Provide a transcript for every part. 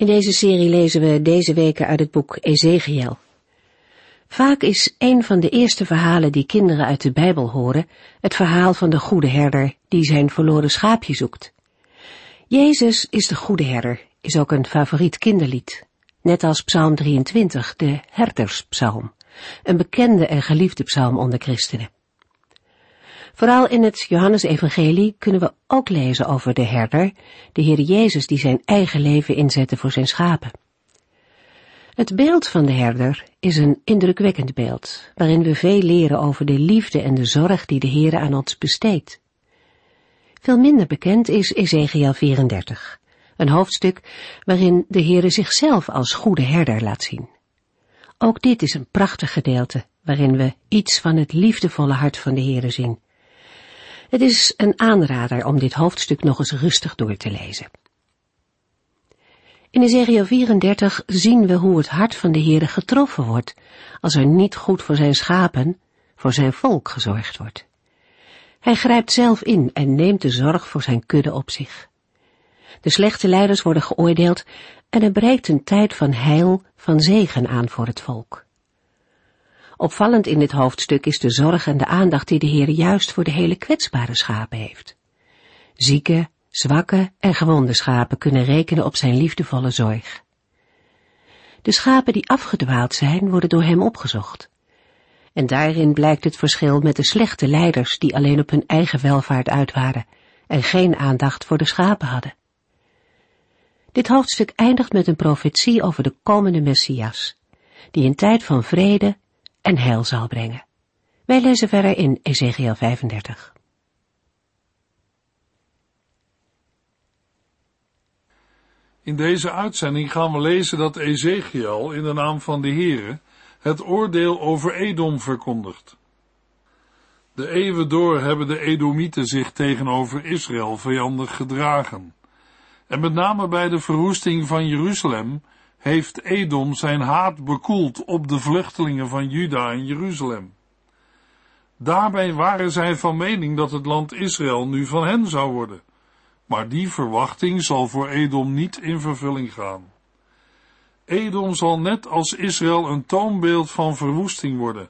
In deze serie lezen we deze weken uit het boek Ezekiel. Vaak is een van de eerste verhalen die kinderen uit de Bijbel horen het verhaal van de goede herder die zijn verloren schaapje zoekt. Jezus is de goede herder, is ook een favoriet kinderlied, net als Psalm 23, de herderspsalm, een bekende en geliefde psalm onder christenen. Vooral in het Johannesevangelie kunnen we ook lezen over de herder, de Heer Jezus die zijn eigen leven inzette voor zijn schapen. Het beeld van de herder is een indrukwekkend beeld, waarin we veel leren over de liefde en de zorg die de Heer aan ons besteedt. Veel minder bekend is Ezekiel 34, een hoofdstuk waarin de Heere zichzelf als goede herder laat zien. Ook dit is een prachtig gedeelte, waarin we iets van het liefdevolle hart van de Heere zien het is een aanrader om dit hoofdstuk nog eens rustig door te lezen. In Ezekiel 34 zien we hoe het hart van de Heere getroffen wordt als er niet goed voor zijn schapen, voor zijn volk gezorgd wordt. Hij grijpt zelf in en neemt de zorg voor zijn kudde op zich. De slechte leiders worden geoordeeld en er breekt een tijd van heil, van zegen aan voor het volk. Opvallend in dit hoofdstuk is de zorg en de aandacht die de Heer juist voor de hele kwetsbare schapen heeft. Zieke, zwakke en gewonde schapen kunnen rekenen op zijn liefdevolle zorg. De schapen die afgedwaald zijn, worden door hem opgezocht. En daarin blijkt het verschil met de slechte leiders die alleen op hun eigen welvaart uit waren en geen aandacht voor de schapen hadden. Dit hoofdstuk eindigt met een profetie over de komende Messias, die in tijd van vrede en heil zal brengen. Wij lezen verder in Ezekiel 35. In deze uitzending gaan we lezen dat Ezekiel in de naam van de Heere het oordeel over Edom verkondigt. De eeuwen door hebben de Edomieten zich tegenover Israël vijandig gedragen. En met name bij de verwoesting van Jeruzalem heeft Edom zijn haat bekoeld op de vluchtelingen van Juda en Jeruzalem. Daarbij waren zij van mening dat het land Israël nu van hen zou worden, maar die verwachting zal voor Edom niet in vervulling gaan. Edom zal net als Israël een toonbeeld van verwoesting worden,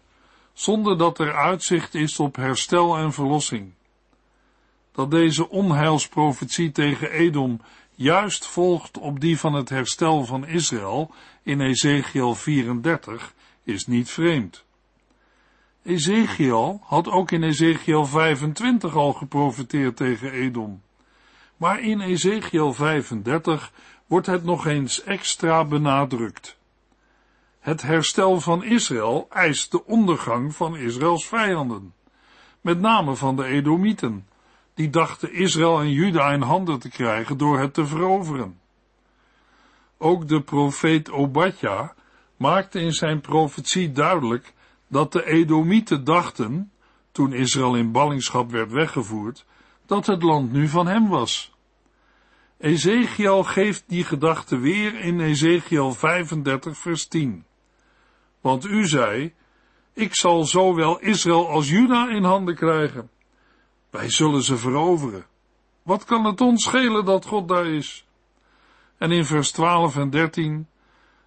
zonder dat er uitzicht is op herstel en verlossing. Dat deze onheilsprofetie tegen Edom juist volgt op die van het herstel van Israël in Ezekiel 34 is niet vreemd. Ezekiel had ook in Ezekiel 25 al geprofiteerd tegen Edom. Maar in Ezekiel 35 wordt het nog eens extra benadrukt. Het herstel van Israël eist de ondergang van Israëls vijanden, met name van de Edomieten, die dachten Israël en Juda in handen te krijgen door het te veroveren. Ook de profeet Obadja maakte in zijn profetie duidelijk dat de Edomieten dachten, toen Israël in ballingschap werd weggevoerd, dat het land nu van hem was. Ezekiel geeft die gedachte weer in Ezekiel 35 vers 10. Want u zei, ik zal zowel Israël als Juda in handen krijgen. Wij zullen ze veroveren. Wat kan het ons schelen dat God daar is? En in vers 12 en 13.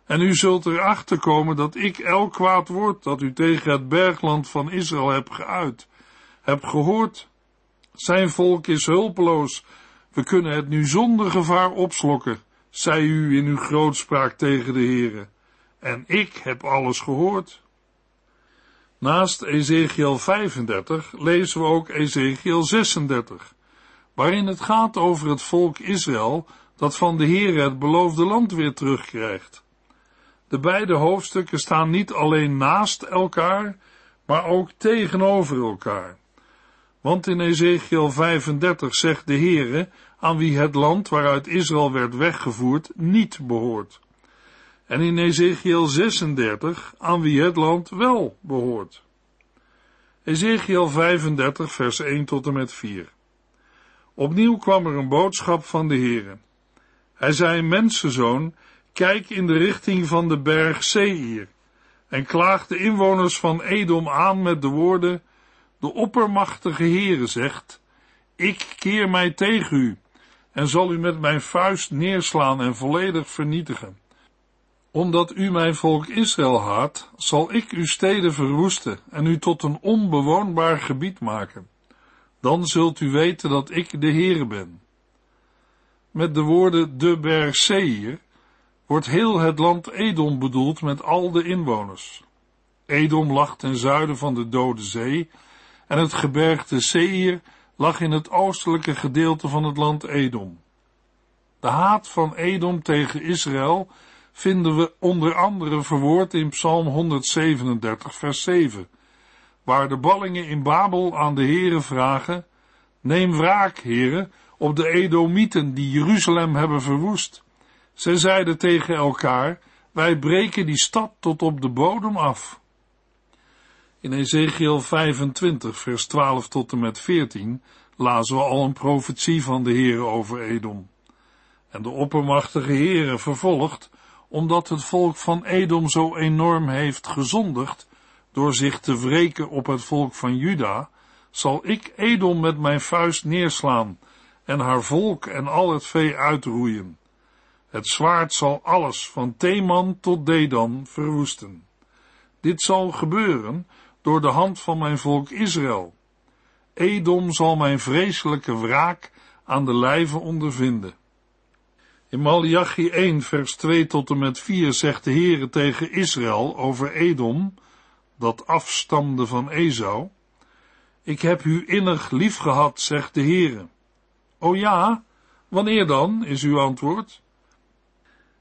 En u zult erachter komen dat ik elk kwaad woord dat u tegen het bergland van Israël hebt geuit, heb gehoord. Zijn volk is hulpeloos. We kunnen het nu zonder gevaar opslokken, zei u in uw grootspraak tegen de Heere. En ik heb alles gehoord. Naast Ezekiel 35 lezen we ook Ezekiel 36, waarin het gaat over het volk Israël dat van de Heer het beloofde land weer terugkrijgt. De beide hoofdstukken staan niet alleen naast elkaar, maar ook tegenover elkaar. Want in Ezekiel 35 zegt de Heere aan wie het land waaruit Israël werd weggevoerd niet behoort. En in Ezekiel 36 aan wie het land wel behoort. Ezekiel 35 vers 1 tot en met 4. Opnieuw kwam er een boodschap van de Heere. Hij zei, mensenzoon, kijk in de richting van de berg Seir en klaag de inwoners van Edom aan met de woorden, de oppermachtige Heere zegt, ik keer mij tegen u en zal u met mijn vuist neerslaan en volledig vernietigen. Omdat u mijn volk Israël haat, zal ik uw steden verwoesten en u tot een onbewoonbaar gebied maken. Dan zult u weten dat ik de Heere ben. Met de woorden de berg Seir wordt heel het land Edom bedoeld met al de inwoners. Edom lag ten zuiden van de Dode Zee en het gebergte Seir lag in het oostelijke gedeelte van het land Edom. De haat van Edom tegen Israël vinden we onder andere verwoord in Psalm 137, vers 7, waar de ballingen in Babel aan de Heere vragen, neem wraak, Heere, op de Edomieten die Jeruzalem hebben verwoest. Zij zeiden tegen elkaar, wij breken die stad tot op de bodem af. In Ezekiel 25, vers 12 tot en met 14 lazen we al een profetie van de Heere over Edom. En de oppermachtige Heere vervolgt, omdat het volk van Edom zo enorm heeft gezondigd, door zich te wreken op het volk van Juda, zal ik Edom met mijn vuist neerslaan en haar volk en al het vee uitroeien. Het zwaard zal alles van Teman tot Dedan verwoesten. Dit zal gebeuren door de hand van mijn volk Israël. Edom zal mijn vreselijke wraak aan de lijve ondervinden. In Malachi 1 vers 2 tot en met 4 zegt de Heere tegen Israël over Edom, dat afstamde van Esau, Ik heb u innig lief gehad, zegt de Heere. O ja, wanneer dan, is uw antwoord?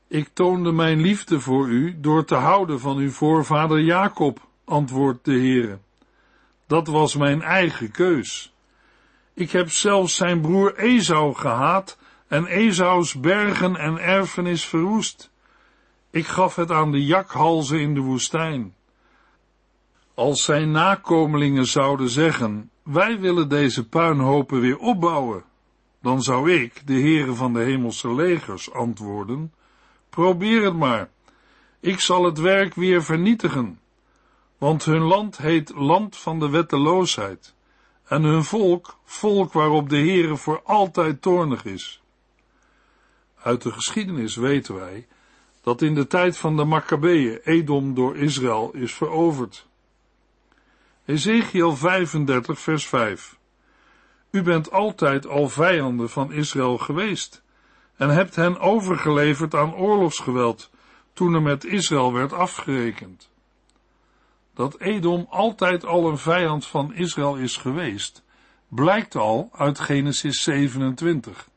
Ik toonde mijn liefde voor u door te houden van uw voorvader Jacob, antwoordt de Heere. Dat was mijn eigen keus. Ik heb zelfs zijn broer Esau gehaat en Esaus bergen en erfenis verwoest. Ik gaf het aan de jakhalzen in de woestijn. Als zijn nakomelingen zouden zeggen, wij willen deze puinhopen weer opbouwen, dan zou ik, de Heere van de hemelse legers, antwoorden, probeer het maar. Ik zal het werk weer vernietigen, want hun land heet land van de wetteloosheid, en hun volk, volk waarop de Heere voor altijd toornig is. Uit de geschiedenis weten wij dat in de tijd van de Maccabeeën Edom door Israël is veroverd. Ezekiel 35 vers 5 U bent altijd al vijanden van Israël geweest en hebt hen overgeleverd aan oorlogsgeweld toen er met Israël werd afgerekend. Dat Edom altijd al een vijand van Israël is geweest, blijkt al uit Genesis 27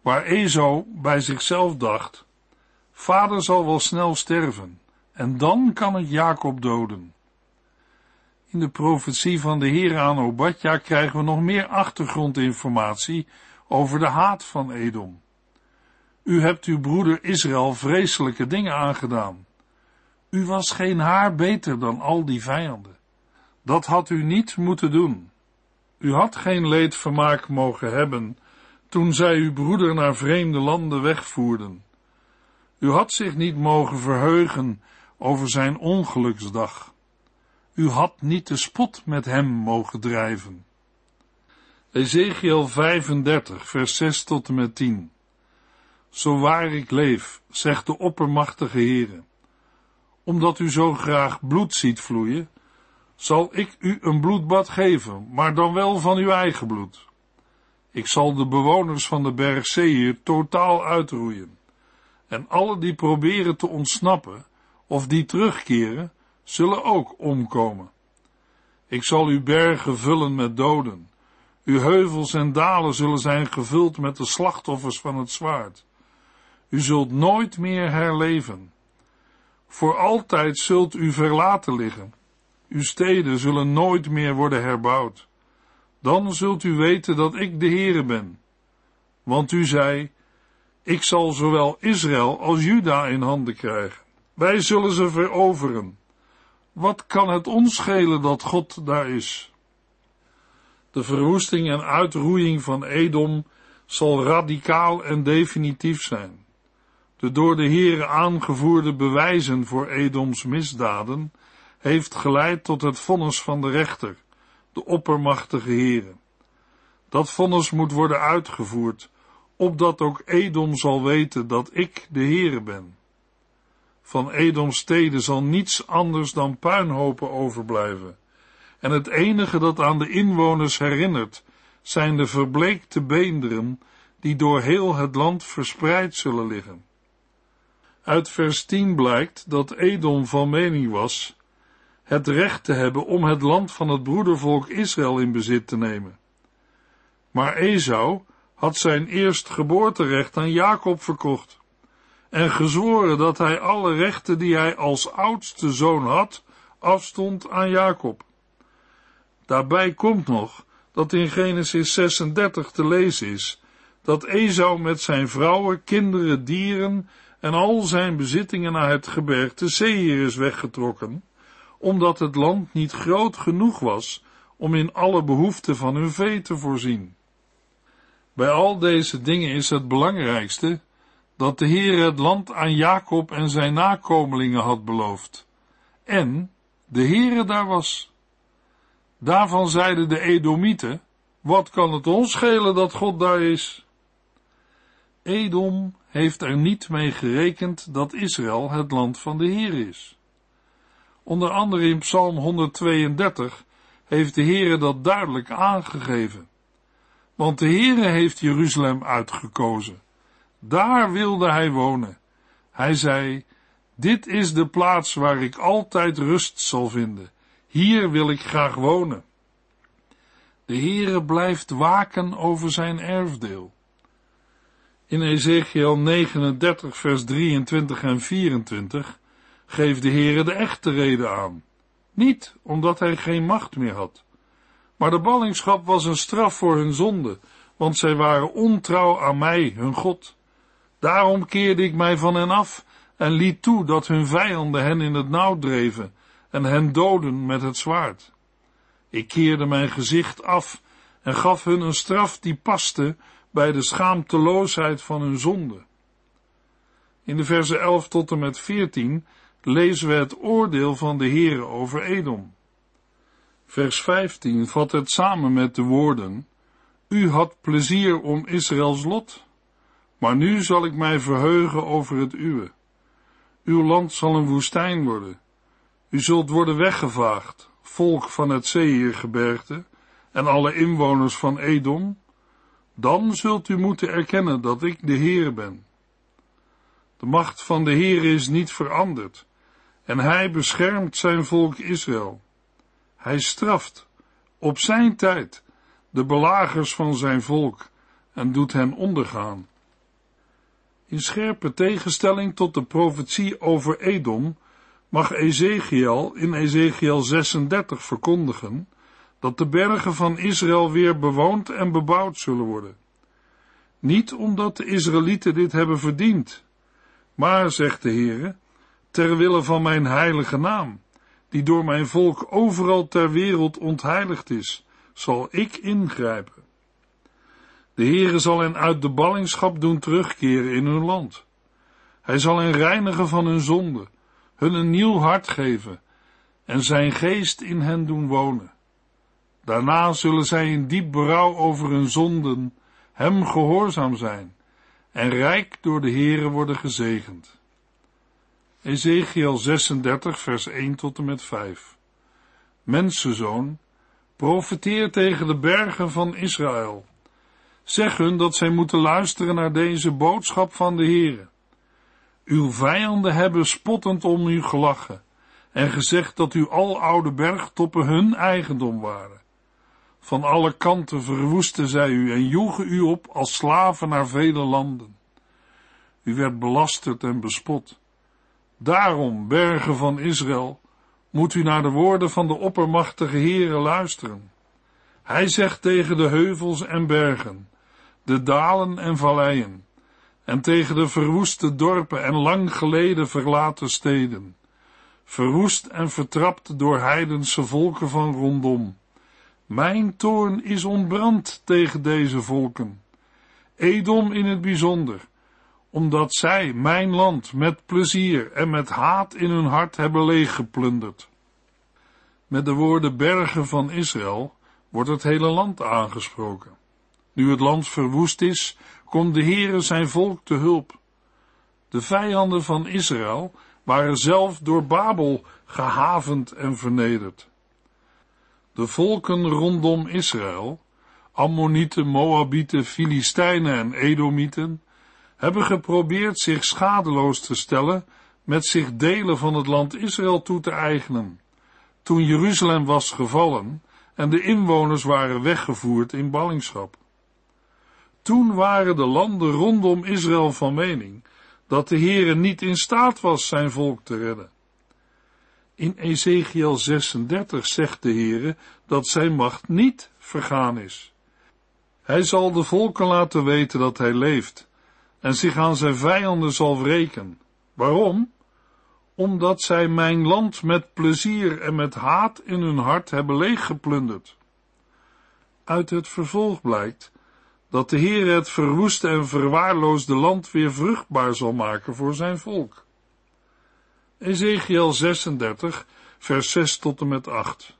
waar Ezo bij zichzelf dacht, vader zal wel snel sterven, en dan kan ik Jacob doden. In de profetie van de Heer aan Obadja krijgen we nog meer achtergrondinformatie over de haat van Edom. U hebt uw broeder Israël vreselijke dingen aangedaan. U was geen haar beter dan al die vijanden. Dat had u niet moeten doen. U had geen leedvermaak mogen hebben toen zij uw broeder naar vreemde landen wegvoerden. U had zich niet mogen verheugen over zijn ongeluksdag. U had niet de spot met hem mogen drijven. Ezekiel 35, vers 6 tot en met 10. Zo waar ik leef, zegt de oppermachtige Heere, omdat u zo graag bloed ziet vloeien, zal ik u een bloedbad geven, maar dan wel van uw eigen bloed. Ik zal de bewoners van de berg Seir totaal uitroeien. En alle die proberen te ontsnappen of die terugkeren, zullen ook omkomen. Ik zal uw bergen vullen met doden. Uw heuvels en dalen zullen zijn gevuld met de slachtoffers van het zwaard. U zult nooit meer herleven. Voor altijd zult u verlaten liggen. Uw steden zullen nooit meer worden herbouwd. Dan zult u weten dat ik de Heere ben. Want u zei, ik zal zowel Israël als Juda in handen krijgen. Wij zullen ze veroveren. Wat kan het ons schelen dat God daar is? De verwoesting en uitroeiing van Edom zal radicaal en definitief zijn. De door de Heere aangevoerde bewijzen voor Edoms misdaden heeft geleid tot het vonnis van de rechter, de oppermachtige Heere. Dat vonnis moet worden uitgevoerd, opdat ook Edom zal weten dat ik de Heere ben. Van Edoms steden zal niets anders dan puinhopen overblijven, en het enige dat aan de inwoners herinnert, zijn de verbleekte beenderen die door heel het land verspreid zullen liggen. Uit vers 10 blijkt dat Edom van mening was het recht te hebben om het land van het broedervolk Israël in bezit te nemen. Maar Esau had zijn eerstgeboorterecht aan Jacob verkocht en gezworen dat hij alle rechten die hij als oudste zoon had, afstond aan Jacob. Daarbij komt nog dat in Genesis 36 te lezen is dat Esau met zijn vrouwen, kinderen, dieren en al zijn bezittingen naar het gebergte Seir is weggetrokken, omdat het land niet groot genoeg was om in alle behoeften van hun vee te voorzien. Bij al deze dingen is het belangrijkste dat de Heer het land aan Jacob en zijn nakomelingen had beloofd. En de Heere daar was. Daarvan zeiden de Edomieten, wat kan het ons schelen dat God daar is? Edom heeft er niet mee gerekend dat Israël het land van de Heer is. Onder andere in Psalm 132 heeft de Heere dat duidelijk aangegeven. Want de Heere heeft Jeruzalem uitgekozen. Daar wilde hij wonen. Hij zei, dit is de plaats waar ik altijd rust zal vinden. Hier wil ik graag wonen. De Heere blijft waken over zijn erfdeel. In Ezekiel 39 vers 23 en 24 geeft de Heere de echte reden aan. Niet omdat hij geen macht meer had, maar de ballingschap was een straf voor hun zonde, want zij waren ontrouw aan mij, hun God. Daarom keerde ik mij van hen af en liet toe dat hun vijanden hen in het nauw dreven en hen doden met het zwaard. Ik keerde mijn gezicht af en gaf hun een straf die paste bij de schaamteloosheid van hun zonde. In de versen 11 tot en met 14 lezen we het oordeel van de Heere over Edom. Vers 15 vat het samen met de woorden, U had plezier om Israëls lot, maar nu zal ik mij verheugen over het uwe. Uw land zal een woestijn worden. U zult worden weggevaagd, volk van het Seirgebergte en alle inwoners van Edom. Dan zult u moeten erkennen dat ik de Heer ben. De macht van de Heer is niet veranderd en hij beschermt zijn volk Israël. Hij straft op zijn tijd de belagers van zijn volk en doet hen ondergaan. In scherpe tegenstelling tot de profetie over Edom mag Ezekiel in Ezekiel 36 verkondigen dat de bergen van Israël weer bewoond en bebouwd zullen worden. Niet omdat de Israëlieten dit hebben verdiend, maar, zegt de Heere, ter wille van mijn heilige naam, die door mijn volk overal ter wereld ontheiligd is, zal ik ingrijpen. De Heere zal hen uit de ballingschap doen terugkeren in hun land. Hij zal hen reinigen van hun zonde, hun een nieuw hart geven en zijn geest in hen doen wonen. Daarna zullen zij in diep berouw over hun zonden hem gehoorzaam zijn en rijk door de Heere worden gezegend. Ezekiel 36 vers 1 tot en met 5 Mensenzoon, profeteer tegen de bergen van Israël Zeg hun dat zij moeten luisteren naar deze boodschap van de Heere. Uw vijanden hebben spottend om u gelachen en gezegd dat uw aloude bergtoppen hun eigendom waren. Van alle kanten verwoesten zij u en joegen u op als slaven naar vele landen. U werd belasterd en bespot. Daarom, bergen van Israël, moet u naar de woorden van de oppermachtige Heere luisteren. Hij zegt tegen de heuvels en bergen, de dalen en valleien, en tegen de verwoeste dorpen en lang geleden verlaten steden, verwoest en vertrapt door heidense volken van rondom. Mijn toorn is ontbrand tegen deze volken, Edom in het bijzonder, omdat zij mijn land met plezier en met haat in hun hart hebben leeggeplunderd. Met de woorden bergen van Israël wordt het hele land aangesproken. Nu het land verwoest is, komt de Heere zijn volk te hulp. De vijanden van Israël waren zelf door Babel gehavend en vernederd. De volken rondom Israël, Ammonieten, Moabieten, Filistijnen en Edomieten, hebben geprobeerd zich schadeloos te stellen met zich delen van het land Israël toe te eigenen. Toen Jeruzalem was gevallen en de inwoners waren weggevoerd in ballingschap. Toen waren de landen rondom Israël van mening dat de Heere niet in staat was zijn volk te redden. In Ezekiel 36 zegt de Heere dat zijn macht niet vergaan is. Hij zal de volken laten weten dat hij leeft en zich aan zijn vijanden zal wreken. Waarom? Omdat zij mijn land met plezier en met haat in hun hart hebben leeggeplunderd. Uit het vervolg blijkt dat de Heer het verwoeste en verwaarloosde land weer vruchtbaar zal maken voor zijn volk. Ezekiel 36, vers 6 tot en met 8.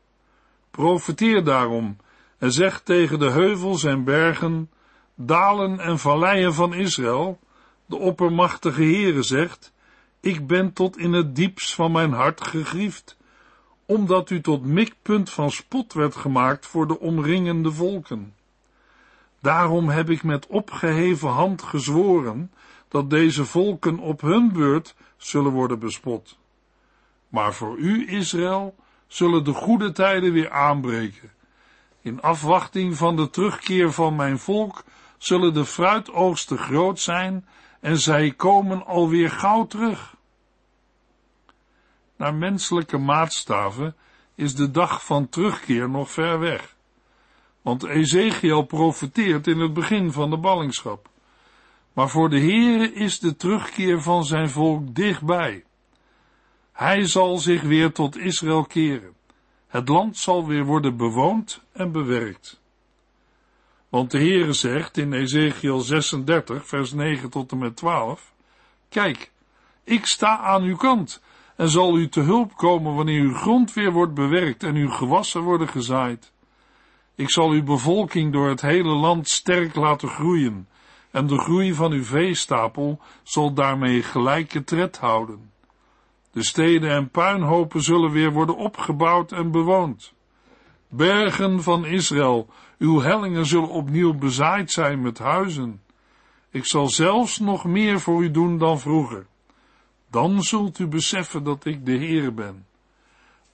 Profeteer daarom en zeg tegen de heuvels en bergen, dalen en valleien van Israël, de oppermachtige Heere zegt, ik ben tot in het diepst van mijn hart gegriefd, omdat u tot mikpunt van spot werd gemaakt voor de omringende volken. Daarom heb ik met opgeheven hand gezworen dat deze volken op hun beurt zullen worden bespot. Maar voor u, Israël, zullen de goede tijden weer aanbreken. In afwachting van de terugkeer van mijn volk zullen de fruitoogsten groot zijn en zij komen alweer gauw terug. Naar menselijke maatstaven is de dag van terugkeer nog ver weg. Want Ezekiel profeteert in het begin van de ballingschap. Maar voor de Heere is de terugkeer van zijn volk dichtbij. Hij zal zich weer tot Israël keren. Het land zal weer worden bewoond en bewerkt. Want de Heere zegt in Ezekiel 36, vers 9 tot en met 12, Kijk, ik sta aan uw kant en zal u te hulp komen wanneer uw grond weer wordt bewerkt en uw gewassen worden gezaaid. Ik zal uw bevolking door het hele land sterk laten groeien, en de groei van uw veestapel zal daarmee gelijke tred houden. De steden en puinhopen zullen weer worden opgebouwd en bewoond. Bergen van Israël, uw hellingen zullen opnieuw bezaaid zijn met huizen. Ik zal zelfs nog meer voor u doen dan vroeger. Dan zult u beseffen dat ik de Heer ben.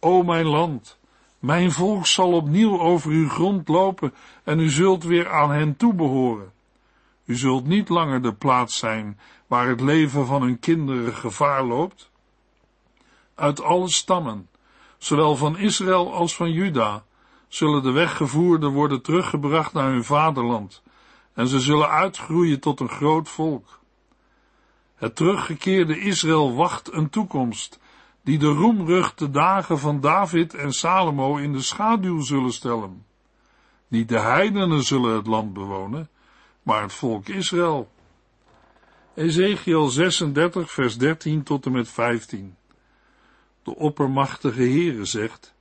O mijn land, mijn volk zal opnieuw over uw grond lopen en u zult weer aan hen toebehoren. U zult niet langer de plaats zijn waar het leven van hun kinderen gevaar loopt. Uit alle stammen, zowel van Israël als van Juda, zullen de weggevoerden worden teruggebracht naar hun vaderland, en ze zullen uitgroeien tot een groot volk. Het teruggekeerde Israël wacht een toekomst, die de roemruchte dagen van David en Salomo in de schaduw zullen stellen. Niet de heidenen zullen het land bewonen, maar het volk Israël. Ezekiel 36, vers 13 tot en met 15. De oppermachtige Heere zegt,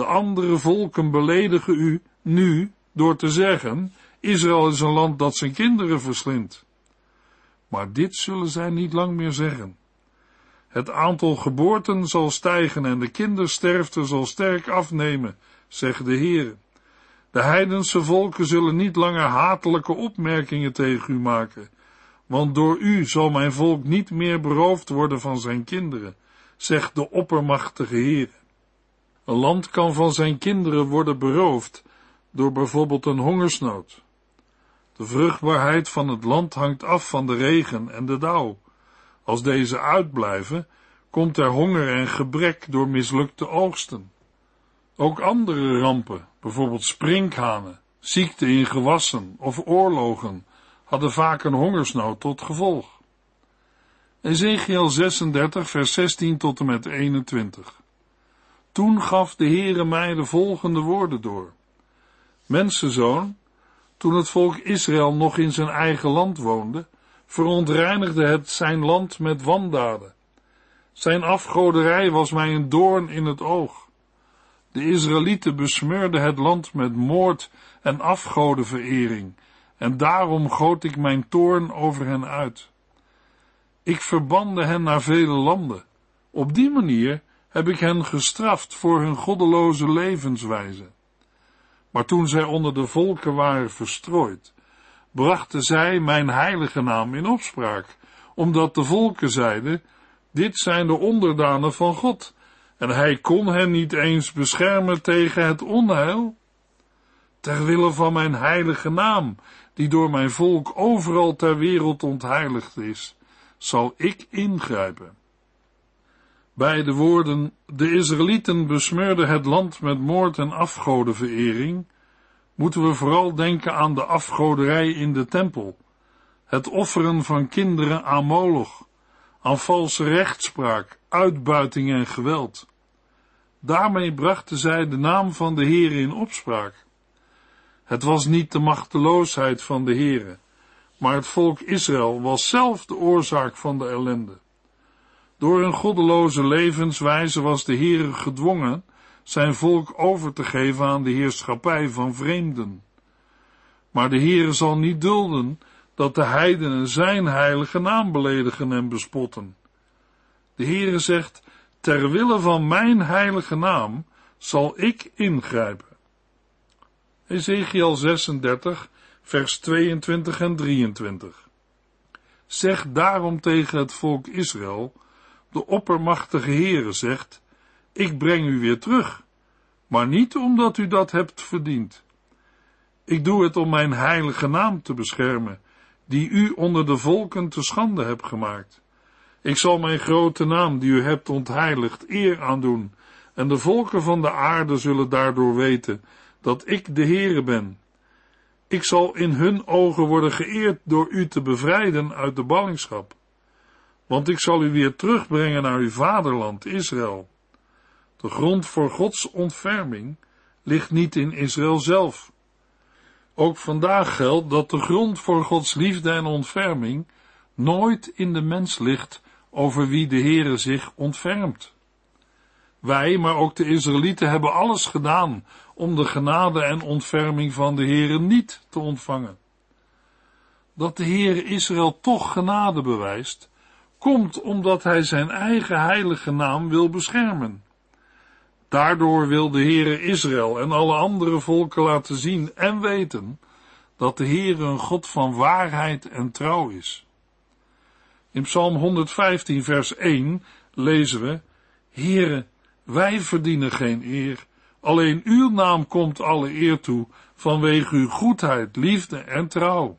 de andere volken beledigen u nu door te zeggen, Israël is een land dat zijn kinderen verslindt. Maar dit zullen zij niet lang meer zeggen. Het aantal geboorten zal stijgen en de kindersterfte zal sterk afnemen, zegt de Heer. De heidense volken zullen niet langer hatelijke opmerkingen tegen u maken, want door u zal mijn volk niet meer beroofd worden van zijn kinderen, zegt de oppermachtige Heer. Een land kan van zijn kinderen worden beroofd door bijvoorbeeld een hongersnood. De vruchtbaarheid van het land hangt af van de regen en de dauw. Als deze uitblijven, komt er honger en gebrek door mislukte oogsten. Ook andere rampen, bijvoorbeeld sprinkhanen, ziekte in gewassen of oorlogen, hadden vaak een hongersnood tot gevolg. Ezekiel 36, vers 16 tot en met 21. Toen gaf de Heere mij de volgende woorden door. Mensenzoon, toen het volk Israël nog in zijn eigen land woonde, verontreinigde het zijn land met wandaden. Zijn afgoderij was mij een doorn in het oog. De Israëlieten besmeurden het land met moord en afgodenverering, en daarom goot ik mijn toorn over hen uit. Ik verbande hen naar vele landen. Op die manier heb ik hen gestraft voor hun goddeloze levenswijze. Maar toen zij onder de volken waren verstrooid, brachten zij mijn heilige naam in opspraak, omdat de volken zeiden, dit zijn de onderdanen van God, en hij kon hen niet eens beschermen tegen het onheil. Ter wille van mijn heilige naam, die door mijn volk overal ter wereld ontheiligd is, zal ik ingrijpen. Bij de woorden, de Israëlieten besmeurden het land met moord en afgodenverering, moeten we vooral denken aan de afgoderij in de tempel, het offeren van kinderen aan Moloch, aan valse rechtspraak, uitbuiting en geweld. Daarmee brachten zij de naam van de Heere in opspraak. Het was niet de machteloosheid van de Heere, maar het volk Israël was zelf de oorzaak van de ellende. Door een goddeloze levenswijze was de Heere gedwongen zijn volk over te geven aan de heerschappij van vreemden. Maar de Heere zal niet dulden dat de heidenen zijn heilige naam beledigen en bespotten. De Heere zegt, ter wille van mijn heilige naam zal ik ingrijpen. Ezekiel 36, vers 22 en 23. Zeg daarom tegen het volk Israël, de oppermachtige Heere zegt, ik breng u weer terug, maar niet omdat u dat hebt verdiend. Ik doe het om mijn heilige naam te beschermen, die u onder de volken te schande hebt gemaakt. Ik zal mijn grote naam, die u hebt ontheiligd, eer aandoen, en de volken van de aarde zullen daardoor weten dat ik de Heere ben. Ik zal in hun ogen worden geëerd door u te bevrijden uit de ballingschap. Want ik zal u weer terugbrengen naar uw vaderland, Israël. De grond voor Gods ontferming ligt niet in Israël zelf. Ook vandaag geldt dat de grond voor Gods liefde en ontferming nooit in de mens ligt over wie de Heere zich ontfermt. Wij, maar ook de Israëlieten, hebben alles gedaan om de genade en ontferming van de Heere niet te ontvangen. Dat de Heere Israël toch genade bewijst, komt omdat hij zijn eigen heilige naam wil beschermen. Daardoor wil de Heere Israël en alle andere volken laten zien en weten dat de Heere een God van waarheid en trouw is. In Psalm 115 vers 1 lezen we, Heere, wij verdienen geen eer, alleen uw naam komt alle eer toe vanwege uw goedheid, liefde en trouw.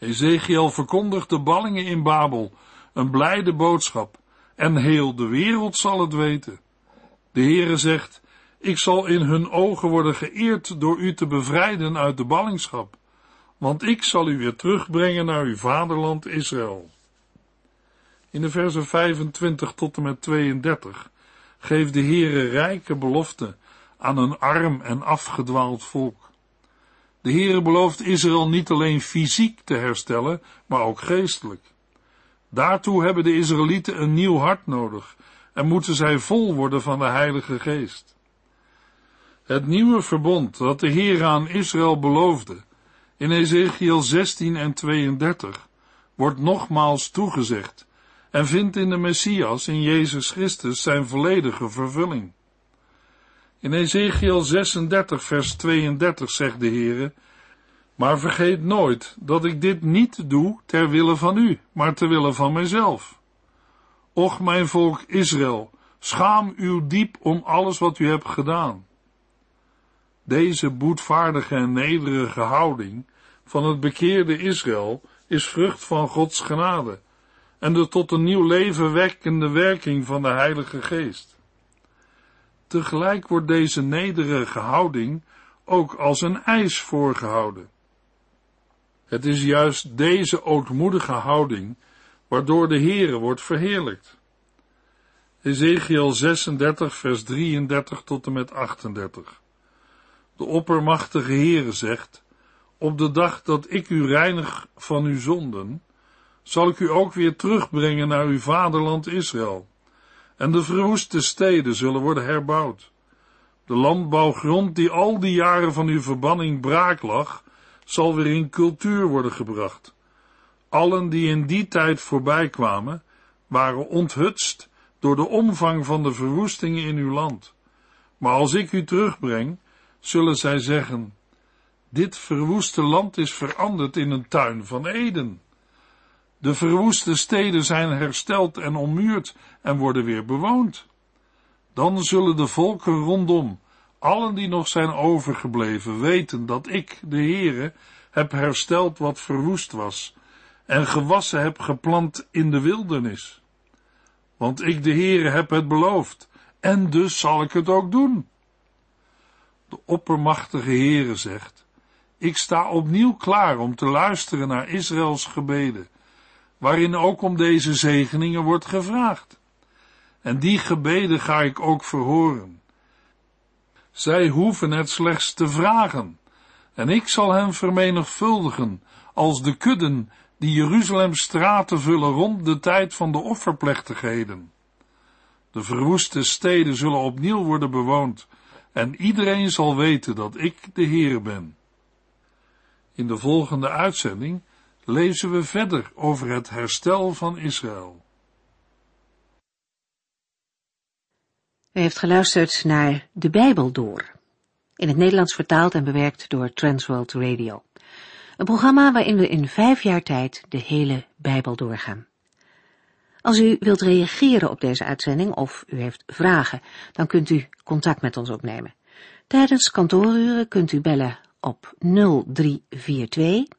Ezekiel verkondigt de ballingen in Babel, een blijde boodschap, en heel de wereld zal het weten. De Heere zegt, ik zal in hun ogen worden geëerd door u te bevrijden uit de ballingschap, want ik zal u weer terugbrengen naar uw vaderland Israël. In de versen 25 tot en met 32 geeft de Heere rijke belofte aan een arm en afgedwaald volk. De Heere belooft Israël niet alleen fysiek te herstellen, maar ook geestelijk. Daartoe hebben de Israëlieten een nieuw hart nodig en moeten zij vol worden van de Heilige Geest. Het nieuwe verbond dat de Heer aan Israël beloofde, in Ezekiel 16 en 32, wordt nogmaals toegezegd en vindt in de Messias, in Jezus Christus, zijn volledige vervulling. In Ezekiel 36, vers 32 zegt de Heere, maar vergeet nooit dat ik dit niet doe ter wille van u, maar ter wille van mijzelf. Och, mijn volk Israël, schaam u diep om alles wat u hebt gedaan. Deze boetvaardige en nederige houding van het bekeerde Israël is vrucht van Gods genade en de tot een nieuw leven wekkende werking van de Heilige Geest. Tegelijk wordt deze nederige houding ook als een eis voorgehouden. Het is juist deze ootmoedige houding waardoor de Heere wordt verheerlijkt. Ezekiel 36 vers 33 tot en met 38. De oppermachtige Heere zegt, op de dag dat ik u reinig van uw zonden, zal ik u ook weer terugbrengen naar uw vaderland Israël. En de verwoeste steden zullen worden herbouwd. De landbouwgrond die al die jaren van uw verbanning braak lag, zal weer in cultuur worden gebracht. Allen die in die tijd voorbij kwamen, waren onthutst door de omvang van de verwoestingen in uw land. Maar als ik u terugbreng, zullen zij zeggen, dit verwoeste land is veranderd in een tuin van Eden. De verwoeste steden zijn hersteld en ommuurd en worden weer bewoond. Dan zullen de volken rondom, allen die nog zijn overgebleven, weten dat ik, de Heere, heb hersteld wat verwoest was en gewassen heb geplant in de wildernis. Want ik, de Heere, heb het beloofd en dus zal ik het ook doen. De oppermachtige Heere zegt, ik sta opnieuw klaar om te luisteren naar Israëls gebeden, waarin ook om deze zegeningen wordt gevraagd. En die gebeden ga ik ook verhoren. Zij hoeven het slechts te vragen, en ik zal hen vermenigvuldigen als de kudden die Jeruzalems straten vullen rond de tijd van de offerplechtigheden. De verwoeste steden zullen opnieuw worden bewoond, en iedereen zal weten dat ik de Heer ben. In de volgende uitzending lezen we verder over het herstel van Israël. U heeft geluisterd naar De Bijbel Door, in het Nederlands vertaald en bewerkt door Transworld Radio. Een programma waarin we in vijf jaar tijd de hele Bijbel doorgaan. Als u wilt reageren op deze uitzending of u heeft vragen, dan kunt u contact met ons opnemen. Tijdens kantooruren kunt u bellen op 0342